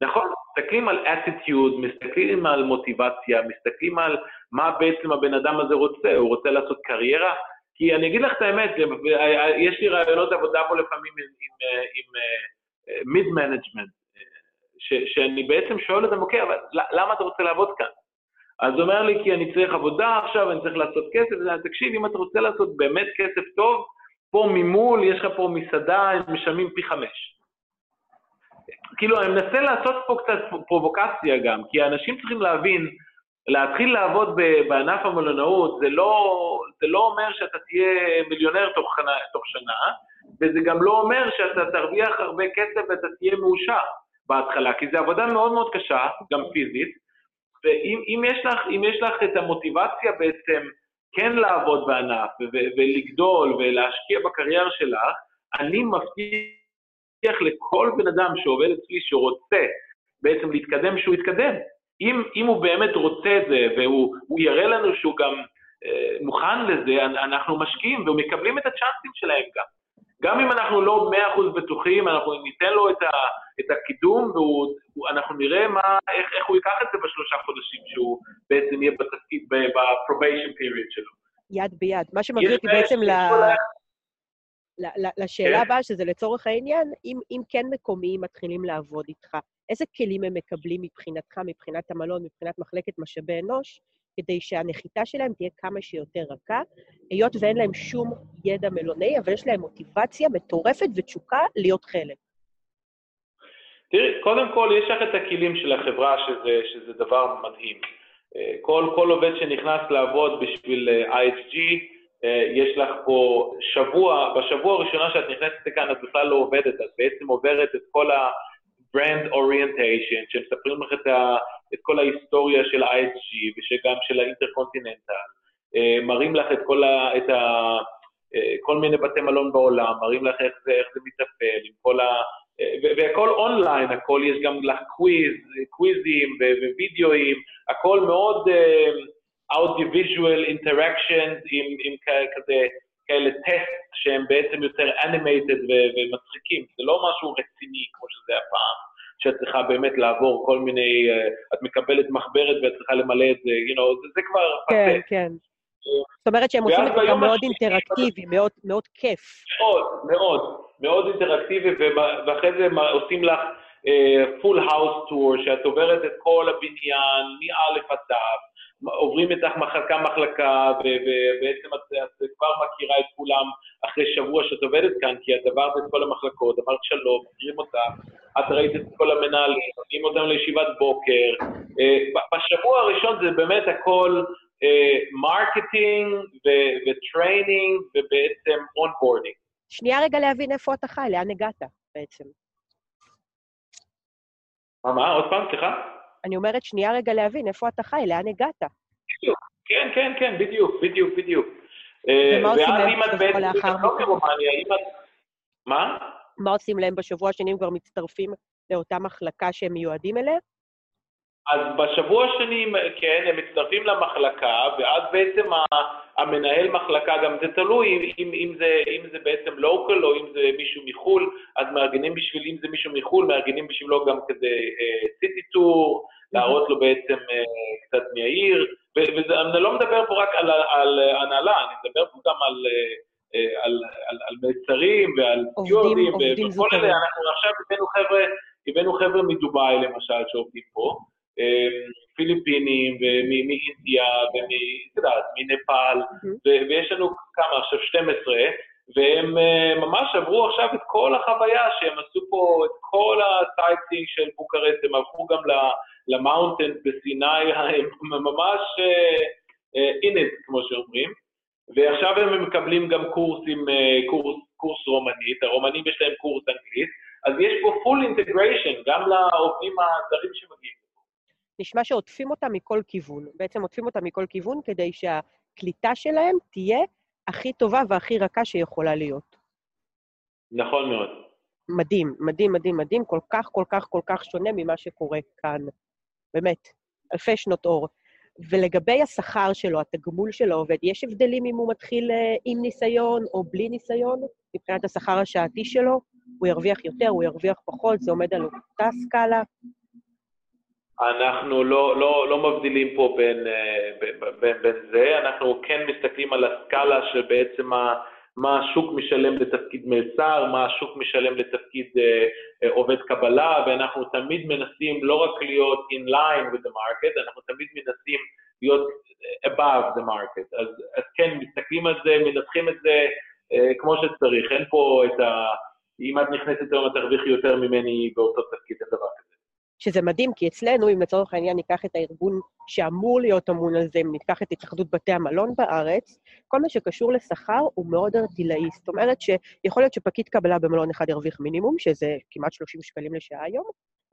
נכון, מסתכלים על attitude, מסתכלים על מוטיבציה, מסתכלים על מה בעצם הבן אדם הזה רוצה, הוא רוצה לעשות קריירה, כי אני אגיד לך את האמת, יש לי ראיונות עבודה פה לפעמים עם, עם, עם mid management, שאני בעצם שואל אותם, אוקיי, אבל למה אתה רוצה לעבוד כאן? אז הוא אומר לי, כי אני צריך עבודה עכשיו, אני צריך לעשות כסף, תקשיב, אם אתה רוצה לעשות באמת כסף טוב, פה ממול, יש לך פה מסעדה, הם משלמים פי חמש. כאילו, אני מנסה לעשות פה קצת פרובוקציה גם, כי האנשים צריכים להבין, להתחיל לעבוד בענף המלונאות זה לא, זה לא אומר שאתה תהיה מיליונר תוך, תוך שנה, וזה גם לא אומר שאתה תרוויח הרבה כסף ואתה תהיה מאושר בהתחלה, כי זו עבודה מאוד מאוד קשה, גם פיזית, ואם יש, לך, יש לך את המוטיבציה בעצם כן לעבוד בענף ולגדול ולהשקיע בקריירה שלך, אני מבטיח לכל בן אדם שעובד אצלי שרוצה בעצם להתקדם, שהוא יתקדם. אם, אם הוא באמת רוצה את זה והוא יראה לנו שהוא גם אה, מוכן לזה, אנחנו משקיעים ומקבלים את הצ'אנסים שלהם גם. גם אם אנחנו לא מאה אחוז בטוחים, אנחנו ניתן לו את, ה, את הקידום ואנחנו נראה מה, איך, איך הוא ייקח את זה בשלושה חודשים שהוא בעצם יהיה בתפקיד, ב-probation period שלו. יד ביד. מה שמביא אותי בעצם ל... לשאלה כן. הבאה, שזה לצורך העניין, אם, אם כן מקומיים מתחילים לעבוד איתך, איזה כלים הם מקבלים מבחינתך, מבחינת המלון, מבחינת מחלקת משאבי אנוש, כדי שהנחיתה שלהם תהיה כמה שיותר רכה, היות ואין להם שום ידע מלוני, אבל יש להם מוטיבציה מטורפת ותשוקה להיות חלק. תראי, קודם כל יש לך את הכלים של החברה, שזה, שזה דבר מדהים. אה, כל, כל עובד שנכנס לעבוד בשביל אה, IHG, אה, יש לך פה שבוע, בשבוע הראשונה שאת נכנסת לכאן את בכלל לא עובדת, את בעצם עוברת את כל ה-brand orientation, שמספרים לך את, ה, את כל ההיסטוריה של ה-IHG וגם של האינטרקונטיננטל, מראים לך את כל, ה, את ה, כל מיני בתי מלון בעולם, מראים לך איך זה, איך זה מתאפל, עם כל ה... והכל אונליין, הכל יש גם לך quiz, קוויזים ווידאוים, הכל מאוד uh, audiovisual interactions עם, עם כזה, כאלה טסט שהם בעצם יותר animated ומצחיקים, זה לא משהו רציני כמו שזה היה פעם, שאת צריכה באמת לעבור כל מיני, uh, את מקבלת מחברת ואת צריכה למלא את זה, you know, זה, זה כבר... כן, passé. כן. זאת אומרת שהם עושים את זה גם מאוד אינטראקטיבי, מאוד, מאוד כיף. מאוד, מאוד, מאוד אינטראקטיבי, ואחרי זה עושים לך full house tour, שאת עוברת את כל הבניין, מא' עד ת', עוברים איתך מחלקה מחלקה, ובעצם את, את כבר מכירה את כולם אחרי שבוע שאת עובדת כאן, כי את עברת את כל המחלקות, אמרת שלום, מכירים אותך, את ראית את כל המנהלים, נותנים אותם לישיבת בוקר. אה, בשבוע הראשון זה באמת הכל marketing ו training ובעצם onboarding. שנייה רגע להבין איפה אתה חי, לאן הגעת בעצם. מה, מה? עוד פעם, סליחה? אני אומרת, שנייה רגע להבין איפה אתה חי, לאן הגעת. בדיוק, כן, כן, כן, בדיוק, בדיוק, בדיוק. ומה עושים להם בשבוע לאחר מכן? מה? מה עושים להם בשבוע השני, הם כבר מצטרפים לאותה מחלקה שהם מיועדים אליה? אז בשבוע השני, כן, הם מצטרפים למחלקה, ואז בעצם המנהל מחלקה, גם זה תלוי אם, אם, זה, אם זה בעצם לוקל או אם זה מישהו מחו"ל, אז מארגנים בשביל, אם זה מישהו מחו"ל, מארגנים בשבילו גם כזה סיטי uh, טור, להראות לו בעצם uh, קצת מהעיר, ואני לא מדבר פה רק על, על הנהלה, אני מדבר פה גם על... uh, על, על, על מצרים ועל סיורדים וכל אלה, אנחנו עכשיו הבאנו חבר'ה, הבאנו חבר'ה מדובאי למשל שעובדים פה, פיליפינים ומאינדיה ומנפאל, ויש לנו כמה עכשיו, 12, והם אה, ממש עברו עכשיו את כל החוויה שהם עשו פה, את כל ה sightseeing של בוקרסט, הם עברו גם ל mountains בסינאיה, [LAUGHS] הם ממש int, אה, כמו שאומרים, ועכשיו הם מקבלים גם קורסים, אה, קורס, קורס רומנית, הרומנים יש להם קורס אנגלית, אז יש פה full integration גם לעובדים הזרים שמגיעים. נשמע שעוטפים אותם מכל כיוון. בעצם עוטפים אותם מכל כיוון כדי שהקליטה שלהם תהיה הכי טובה והכי רכה שיכולה להיות. נכון מאוד. מדהים, מדהים, מדהים, מדהים, כל כך, כל כך, כל כך שונה ממה שקורה כאן. באמת, אלפי שנות אור. ולגבי השכר שלו, התגמול של העובד, יש הבדלים אם הוא מתחיל אה, עם ניסיון או בלי ניסיון? מבחינת השכר השעתי שלו? הוא ירוויח יותר, הוא ירוויח פחות, זה עומד על אותה סקאלה? אנחנו לא, לא, לא מבדילים פה בין, אה, בין, בין זה, אנחנו כן מסתכלים על הסקאלה של בעצם מה, מה השוק משלם לתפקיד מלצר, מה השוק משלם לתפקיד אה, אה, עובד קבלה, ואנחנו תמיד מנסים לא רק להיות in line with the market, אנחנו תמיד מנסים להיות above the market. אז, אז כן, מסתכלים על זה, מנתחים את זה אה, כמו שצריך, אין פה את ה... אם את נכנסת היום את תרוויחי יותר ממני באותו תפקיד, אין דבר. שזה מדהים, כי אצלנו, אם לצורך העניין ניקח את הארגון שאמור להיות אמון על זה, אם ניקח את התאחדות בתי המלון בארץ, כל מה שקשור לשכר הוא מאוד ארטילאי. זאת אומרת שיכול להיות שפקיד קבלה במלון אחד ירוויח מינימום, שזה כמעט 30 שקלים לשעה היום,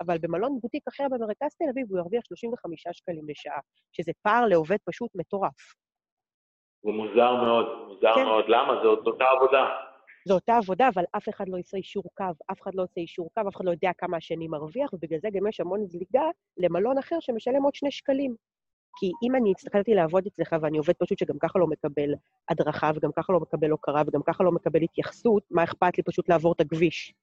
אבל במלון בוטיק אחר במרכז תל אביב הוא ירוויח 35 שקלים לשעה, שזה פער לעובד פשוט מטורף. זה מוזר מאוד, מוזר כן. מאוד. למה? זו אותה עבודה. זו אותה עבודה, אבל אף אחד לא עושה אישור קו, אף אחד לא עושה אישור קו, אף אחד לא יודע כמה השני מרוויח, ובגלל זה גם יש המון זליגה למלון אחר שמשלם עוד שני שקלים. כי אם אני הסתכלתי לעבוד אצלך ואני עובד פשוט שגם ככה לא מקבל הדרכה, וגם ככה לא מקבל הוקרה, וגם ככה לא מקבל התייחסות, מה אכפת לי פשוט לעבור את הכביש?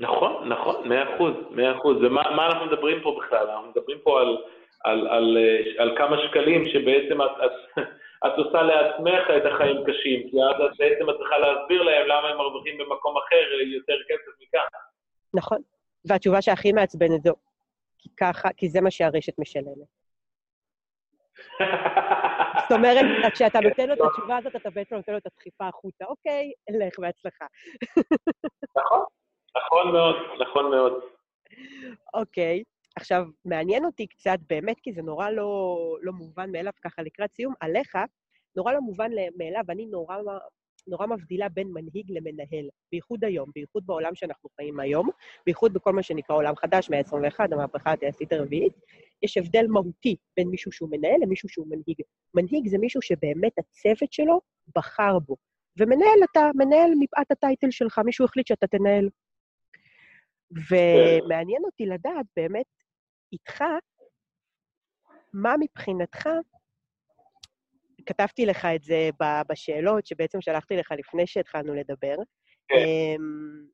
נכון, נכון, מאה אחוז, מאה אחוז. ומה אנחנו מדברים פה בכלל? אנחנו מדברים פה על, על, על, על כמה שקלים שבעצם את, את, את עושה לעצמך את החיים קשים, כי אז את בעצם את צריכה להסביר להם למה הם מרוויחים במקום אחר יותר כסף מכאן. נכון, והתשובה שהכי מעצבנת זו, כי ככה, כי זה מה שהרשת משלמת. זאת אומרת, כשאתה נותן לו את התשובה הזאת, אתה בעצם נותן לו את הדחיפה החוצה. אוקיי, לך בהצלחה. נכון, נכון מאוד, נכון מאוד. אוקיי, עכשיו, מעניין אותי קצת, באמת, כי זה נורא לא, לא מובן מאליו ככה לקראת סיום, עליך, נורא לא מובן מאליו, אני נורא, נורא מבדילה בין מנהיג למנהל, בייחוד היום, בייחוד בעולם שאנחנו חיים היום, בייחוד בכל מה שנקרא עולם חדש, מאה ה-21, המהפכה התעשית הרביעית, יש הבדל מהותי בין מישהו שהוא מנהל למישהו שהוא מנהיג. מנהיג זה מישהו שבאמת הצוות שלו בחר בו. ומנהל אתה, מנהל מפאת הטייטל שלך, מישהו החליט שאתה תנהל. ומעניין אותי לדעת באמת איתך, מה מבחינתך, כתבתי לך את זה בשאלות שבעצם שלחתי לך לפני שהתחלנו לדבר, כן. אמ,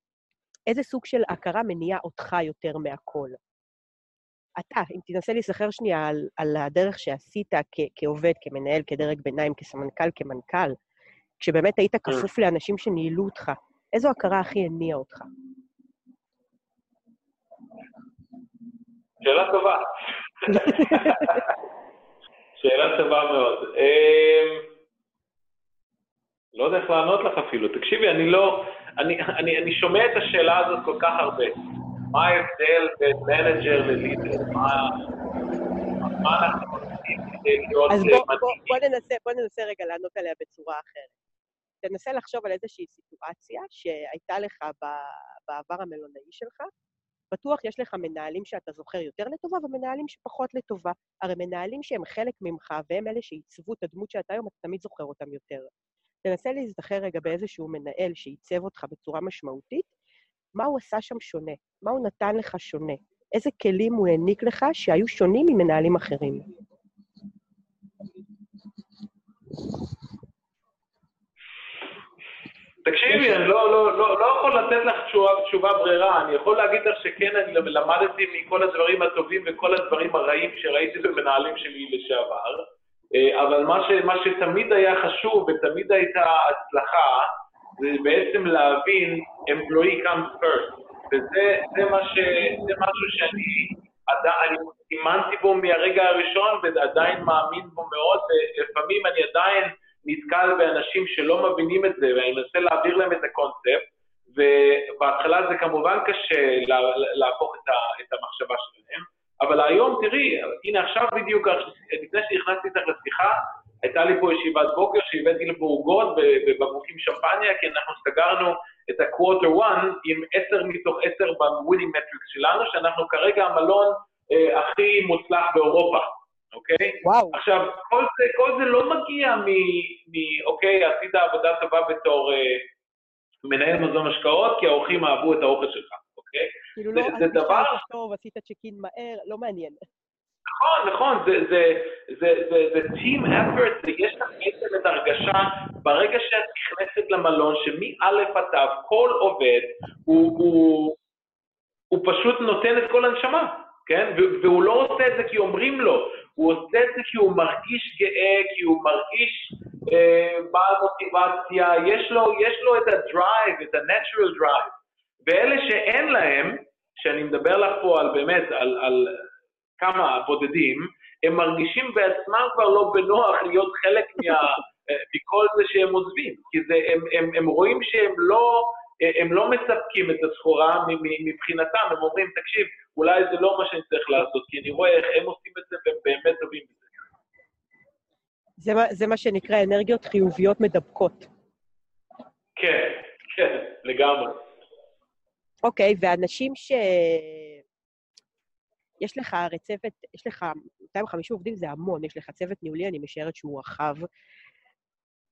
איזה סוג של הכרה מניע אותך יותר מהכל? אתה, אם תנסה להיזכר שנייה על, על הדרך שעשית כ, כעובד, כמנהל, כדרג ביניים, כסמנכ"ל, כמנכ"ל, כשבאמת היית כן. כפוף לאנשים שניהלו אותך, איזו הכרה הכי הניעה אותך? שאלה טובה. [LAUGHS] שאלה טובה מאוד. אמ, לא יודע איך לענות לך אפילו. תקשיבי, אני לא... אני, אני, אני שומע את השאלה הזאת כל כך הרבה. מה ההבדל בין manager ל leader? מה, מה אנחנו עושים כדי להיות... אז בוא, בוא, בוא, ננסה, בוא ננסה רגע לענות עליה בצורה אחרת. תנסה לחשוב על איזושהי סיטואציה שהייתה לך בעבר המלונאי שלך, בטוח יש לך מנהלים שאתה זוכר יותר לטובה ומנהלים שפחות לטובה. הרי מנהלים שהם חלק ממך והם אלה שעיצבו את הדמות שאתה היום, אתה תמיד זוכר אותם יותר. תנסה להזדכר רגע באיזשהו מנהל שעיצב אותך בצורה משמעותית, מה הוא עשה שם שונה? מה הוא נתן לך שונה? איזה כלים הוא העניק לך שהיו שונים ממנהלים אחרים? תקשיבי, אני לא, לא, לא, לא יכול לתת לך תשובה, תשובה ברירה, אני יכול להגיד לך שכן, אני למדתי מכל הדברים הטובים וכל הדברים הרעים שראיתי במנהלים שלי לשעבר, אה, אבל מה, ש, מה שתמיד היה חשוב ותמיד הייתה הצלחה, זה בעצם להבין employee comes first, וזה מה ש, זה משהו שאני עדיין, אימנתי בו מהרגע הראשון ועדיין מאמין בו מאוד, ולפעמים אני עדיין נתקל באנשים שלא מבינים את זה, ואני מנסה להעביר להם את הקונספט, ובהתחלה זה כמובן קשה להפוך את המחשבה שלהם, אבל היום, תראי, הנה עכשיו בדיוק, לפני שנכנסתי איתך לשיחה, הייתה לי פה ישיבת בוקר שהבאתי לפה עוגות בבקבוקים שמפניה, כי אנחנו סגרנו את ה-quarter one עם 10 מתוך 10 ב-winning metrics שלנו, שאנחנו כרגע המלון אה, הכי מוצלח באירופה. אוקיי? וואו. עכשיו, כל זה, כל זה לא מגיע מ... מ אוקיי, עשית עבודה טובה בתור אה, מנהל מזון השקעות, כי האורחים אהבו את האוכל שלך, אוקיי? כאילו לא, עשית דבר... טוב, עשית צ'קין מהר, לא מעניין. נכון, נכון, זה, זה, זה, זה, זה team effort, יש לך בעצם את הרגשה, ברגע שאת נכנסת למלון, שמא' עד ת', כל עובד, הוא, הוא, הוא פשוט נותן את כל הנשמה, כן? והוא לא עושה את זה כי אומרים לו, הוא עושה את זה כי הוא מרגיש גאה, כי הוא מרגיש אה, בעל מוטיבציה, יש לו, יש לו את הדרייב, את ה-natural drive. ואלה שאין להם, שאני מדבר לך פה על באמת, על, על כמה בודדים, הם מרגישים בעצמם כבר לא בנוח להיות חלק מה, [LAUGHS] אה, מכל זה שהם עוזבים, כי זה, הם, הם, הם רואים שהם לא, הם לא מספקים את הסחורה מבחינתם, הם אומרים, תקשיב, אולי זה לא מה שאני צריך לעשות, כי אני רואה איך הם עושים את זה והם באמת טובים בזה. זה מה, זה מה שנקרא אנרגיות חיוביות מדבקות. כן, כן, לגמרי. אוקיי, ואנשים ש... יש לך הרי צוות, יש לך 250 עובדים, זה המון, יש לך צוות ניהולי, אני משערת שהוא רחב.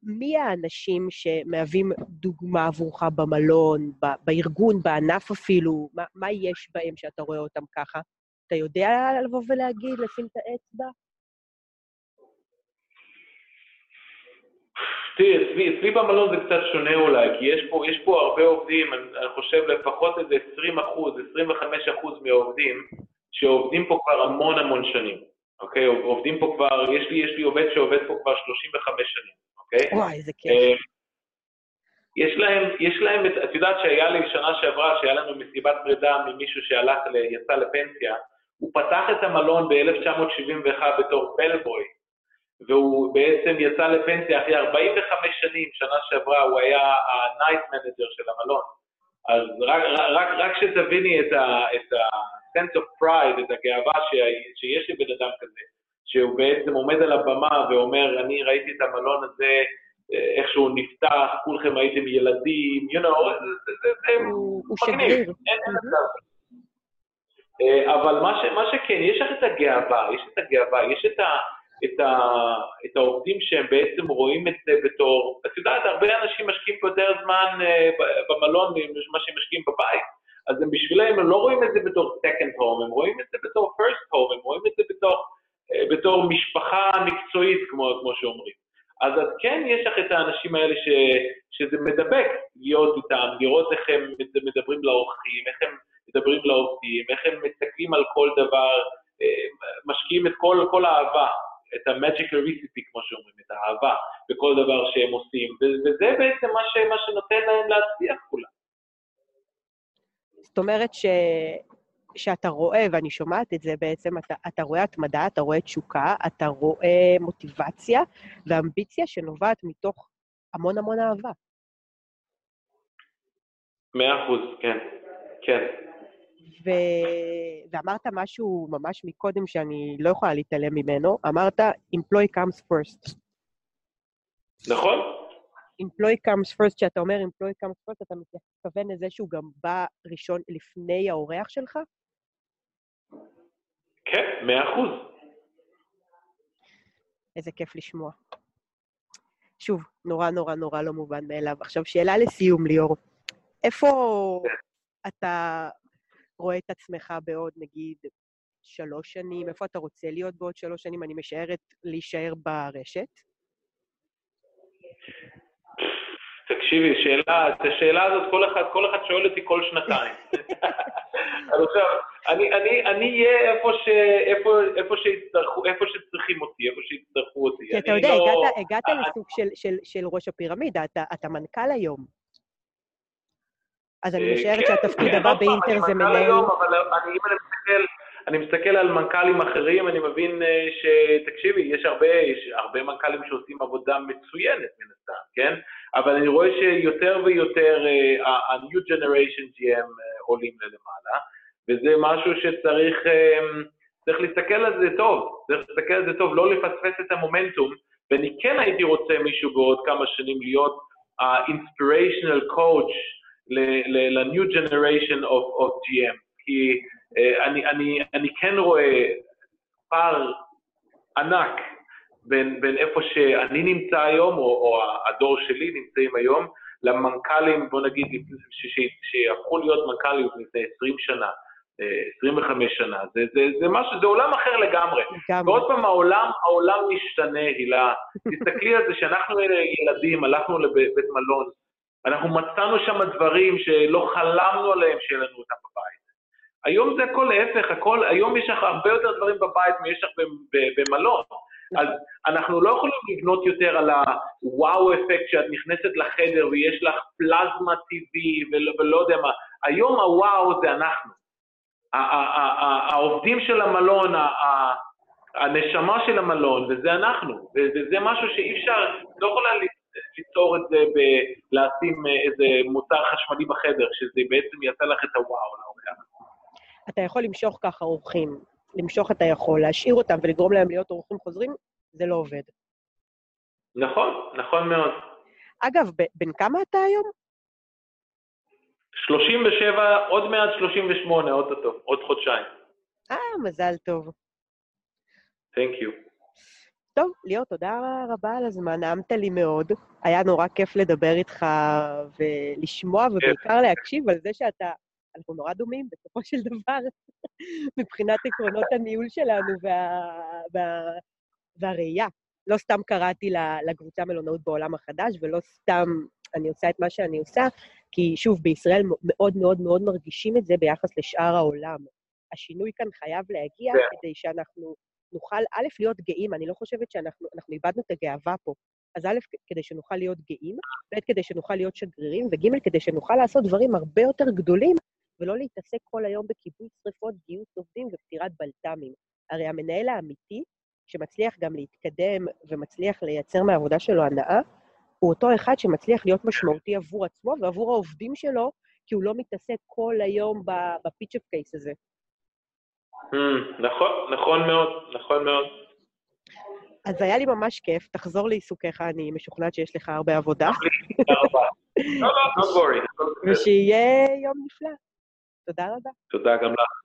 מי האנשים שמהווים דוגמה עבורך במלון, בארגון, בענף אפילו? מה, מה יש בהם שאתה רואה אותם ככה? אתה יודע לבוא ולהגיד, לשים את האצבע? תראי, אצלי, אצלי במלון זה קצת שונה אולי, כי יש פה, יש פה הרבה עובדים, אני, אני חושב לפחות איזה 20 אחוז, 25 אחוז מהעובדים, שעובדים פה כבר המון המון שנים, אוקיי? עובדים פה כבר, יש לי, יש לי עובד שעובד פה כבר 35 שנים, אוקיי? וואי, איזה כיף. אה, יש להם, יש להם, את, יודעת שהיה לי שנה שעברה, שהיה לנו מסיבת פרידה ממישהו שהלך, ל, יצא לפנסיה, הוא פתח את המלון ב-1971 בתור בלבוי, והוא בעצם יצא לפנסיה אחרי 45 שנים, שנה שעברה הוא היה ה-night manager של המלון. אז רק, רק, רק שתביני את ה-sense of pride, את הגאווה שיש לבן אדם כזה, שהוא בעצם עומד על הבמה ואומר, אני ראיתי את המלון הזה, איך שהוא נפתח, כולכם הייתם ילדים, you know, זה, מגניב. אין מצב. אה, אבל מה, ש, מה שכן, יש לך את הגאווה, יש את הגאווה, יש את, ה, את, ה, את העובדים שהם בעצם רואים את זה בתור, את יודעת, הרבה אנשים משקיעים פה יותר זמן אה, במלון ממה שהם משקיעים בבית, אז הם בשבילם, הם לא רואים את זה בתור second home, הם רואים את זה בתור first home, הם רואים את זה בתור, אה, בתור משפחה מקצועית, כמו, כמו שאומרים. אז אז כן, יש לך את האנשים האלה ש, שזה מדבק להיות איתם, לראות איך הם מדברים לאורחים, איך הם מדברים לעובדים, איך הם מסתכלים על כל דבר, אה, משקיעים את כל, כל האהבה, את ה-magical recipe, כמו שאומרים, את האהבה בכל דבר שהם עושים, וזה בעצם מה, ש, מה שנותן להם להצליח כולם. זאת אומרת ש... שאתה רואה, ואני שומעת את זה בעצם, אתה, אתה רואה התמדה, אתה רואה תשוקה, אתה רואה מוטיבציה ואמביציה שנובעת מתוך המון המון אהבה. מאה אחוז, כן, כן. ו... ואמרת משהו ממש מקודם שאני לא יכולה להתעלם ממנו, אמרת, employee comes first. נכון? employee comes first, כשאתה אומר employee comes first, אתה מתכוון לזה שהוא גם בא ראשון לפני האורח שלך? כן, מאה אחוז. איזה כיף לשמוע. שוב, נורא נורא נורא לא מובן מאליו. עכשיו, שאלה לסיום, ליאור. איפה אתה רואה את עצמך בעוד, נגיד, שלוש שנים? איפה אתה רוצה להיות בעוד שלוש שנים? אני משערת להישאר ברשת. תקשיבי, שאלה, את השאלה הזאת כל אחד, כל אחד שואל אותי כל שנתיים. [LAUGHS] אז עכשיו, אני, אני, אני אהיה איפה, ש, איפה, איפה, שיצטרכו, איפה שצריכים אותי, איפה שיצטרכו אותי. כי אתה אני יודע, לא- הגעת, הגעת אני- לסוג של, של, של ראש הפירמידה, אתה, אתה מנכ"ל היום. אז אני אה, משערת כן, שהתפקיד כן, הבא פעם, באינטר אני זה מנכ"ל מנהל... היום, אבל אני, אם אני מסתכל, אני מסתכל על מנכ"לים אחרים, אני מבין אה, שתקשיבי, יש הרבה, יש הרבה מנכ"לים שעושים עבודה מצוינת מן הסתם, כן? אבל אני רואה שיותר ויותר אה, ה-new generation GM אה, עולים למעלה, וזה משהו שצריך אה, צריך להסתכל על זה טוב, צריך להסתכל על זה טוב, לא לפספס את המומנטום, ואני כן הייתי רוצה מישהו בעוד כמה שנים להיות ה-inspirational coach ל-new generation of, of GM, כי אני, אני, אני כן רואה פער ענק בין, בין איפה שאני נמצא היום, או, או הדור שלי נמצאים היום, למנכ"לים, בוא נגיד, שהפכו להיות מנכ"לים לפני 20 שנה, אה, 25 שנה, זה, זה, זה משהו, זה עולם אחר לגמרי. לגמרי. ועוד פעם, העולם, העולם משתנה, הילה. תסתכלי על זה, שאנחנו ילדים, הלכנו לבית מלון, אנחנו מצאנו שם דברים שלא חלמנו עליהם שיהיה לנו אותם בבית. היום זה הכל להפך, הכל, היום יש לך הרבה יותר דברים בבית מיש לך במלון. אז אנחנו לא יכולים לבנות יותר על הוואו אפקט שאת נכנסת לחדר ויש לך פלזמה טבעי ולא, ולא יודע מה. היום הוואו זה אנחנו. העובדים של המלון, הנשמה של המלון, וזה אנחנו. וזה משהו שאי אפשר, לא יכולה ליצור את זה בלשים איזה מוצר חשמלי בחדר, שזה בעצם יעשה לך את הוואו לאורח. אתה יכול למשוך ככה אורחים, למשוך אתה יכול, להשאיר אותם ולגרום להם להיות אורחים חוזרים, זה לא עובד. נכון, נכון מאוד. אגב, בן כמה אתה היום? 37, עוד מעט 38, אוטוטו, עוד חודשיים. אה, מזל טוב. Thank you. טוב, ליאור, תודה רבה על הזמן, נעמת לי מאוד. היה נורא כיף לדבר איתך ולשמוע, ובעיקר להקשיב על זה שאתה... אנחנו נורא דומים בסופו של דבר, [LAUGHS] מבחינת עקרונות הניהול שלנו וה... וה... והראייה. לא סתם קראתי לקבוצה מלונאות בעולם החדש, ולא סתם אני עושה את מה שאני עושה, כי שוב, בישראל מאוד מאוד מאוד מרגישים את זה ביחס לשאר העולם. השינוי כאן חייב להגיע yeah. כן. כדי שאנחנו נוכל, א', להיות גאים, אני לא חושבת שאנחנו אנחנו איבדנו את הגאווה פה. אז א', כדי שנוכל להיות גאים, ב', כדי שנוכל להיות שגרירים, וג', כדי שנוכל לעשות דברים הרבה יותר גדולים, ולא להתעסק כל היום בכיבוי שרפות, גיוס עובדים ופטירת בלת"מים. הרי המנהל האמיתי, שמצליח גם להתקדם ומצליח לייצר מהעבודה שלו הנאה, הוא אותו אחד שמצליח להיות משמעותי עבור עצמו ועבור העובדים שלו, כי הוא לא מתעסק כל היום בפיצ'אפ קייס הזה. Hmm, נכון, נכון מאוד, נכון מאוד. אז היה לי ממש כיף, תחזור לעיסוקיך, אני משוכנעת שיש לך הרבה עבודה. תודה רבה. לא, לא, לא, ושיהיה יום נפלא. תודה רבה. תודה גם לך.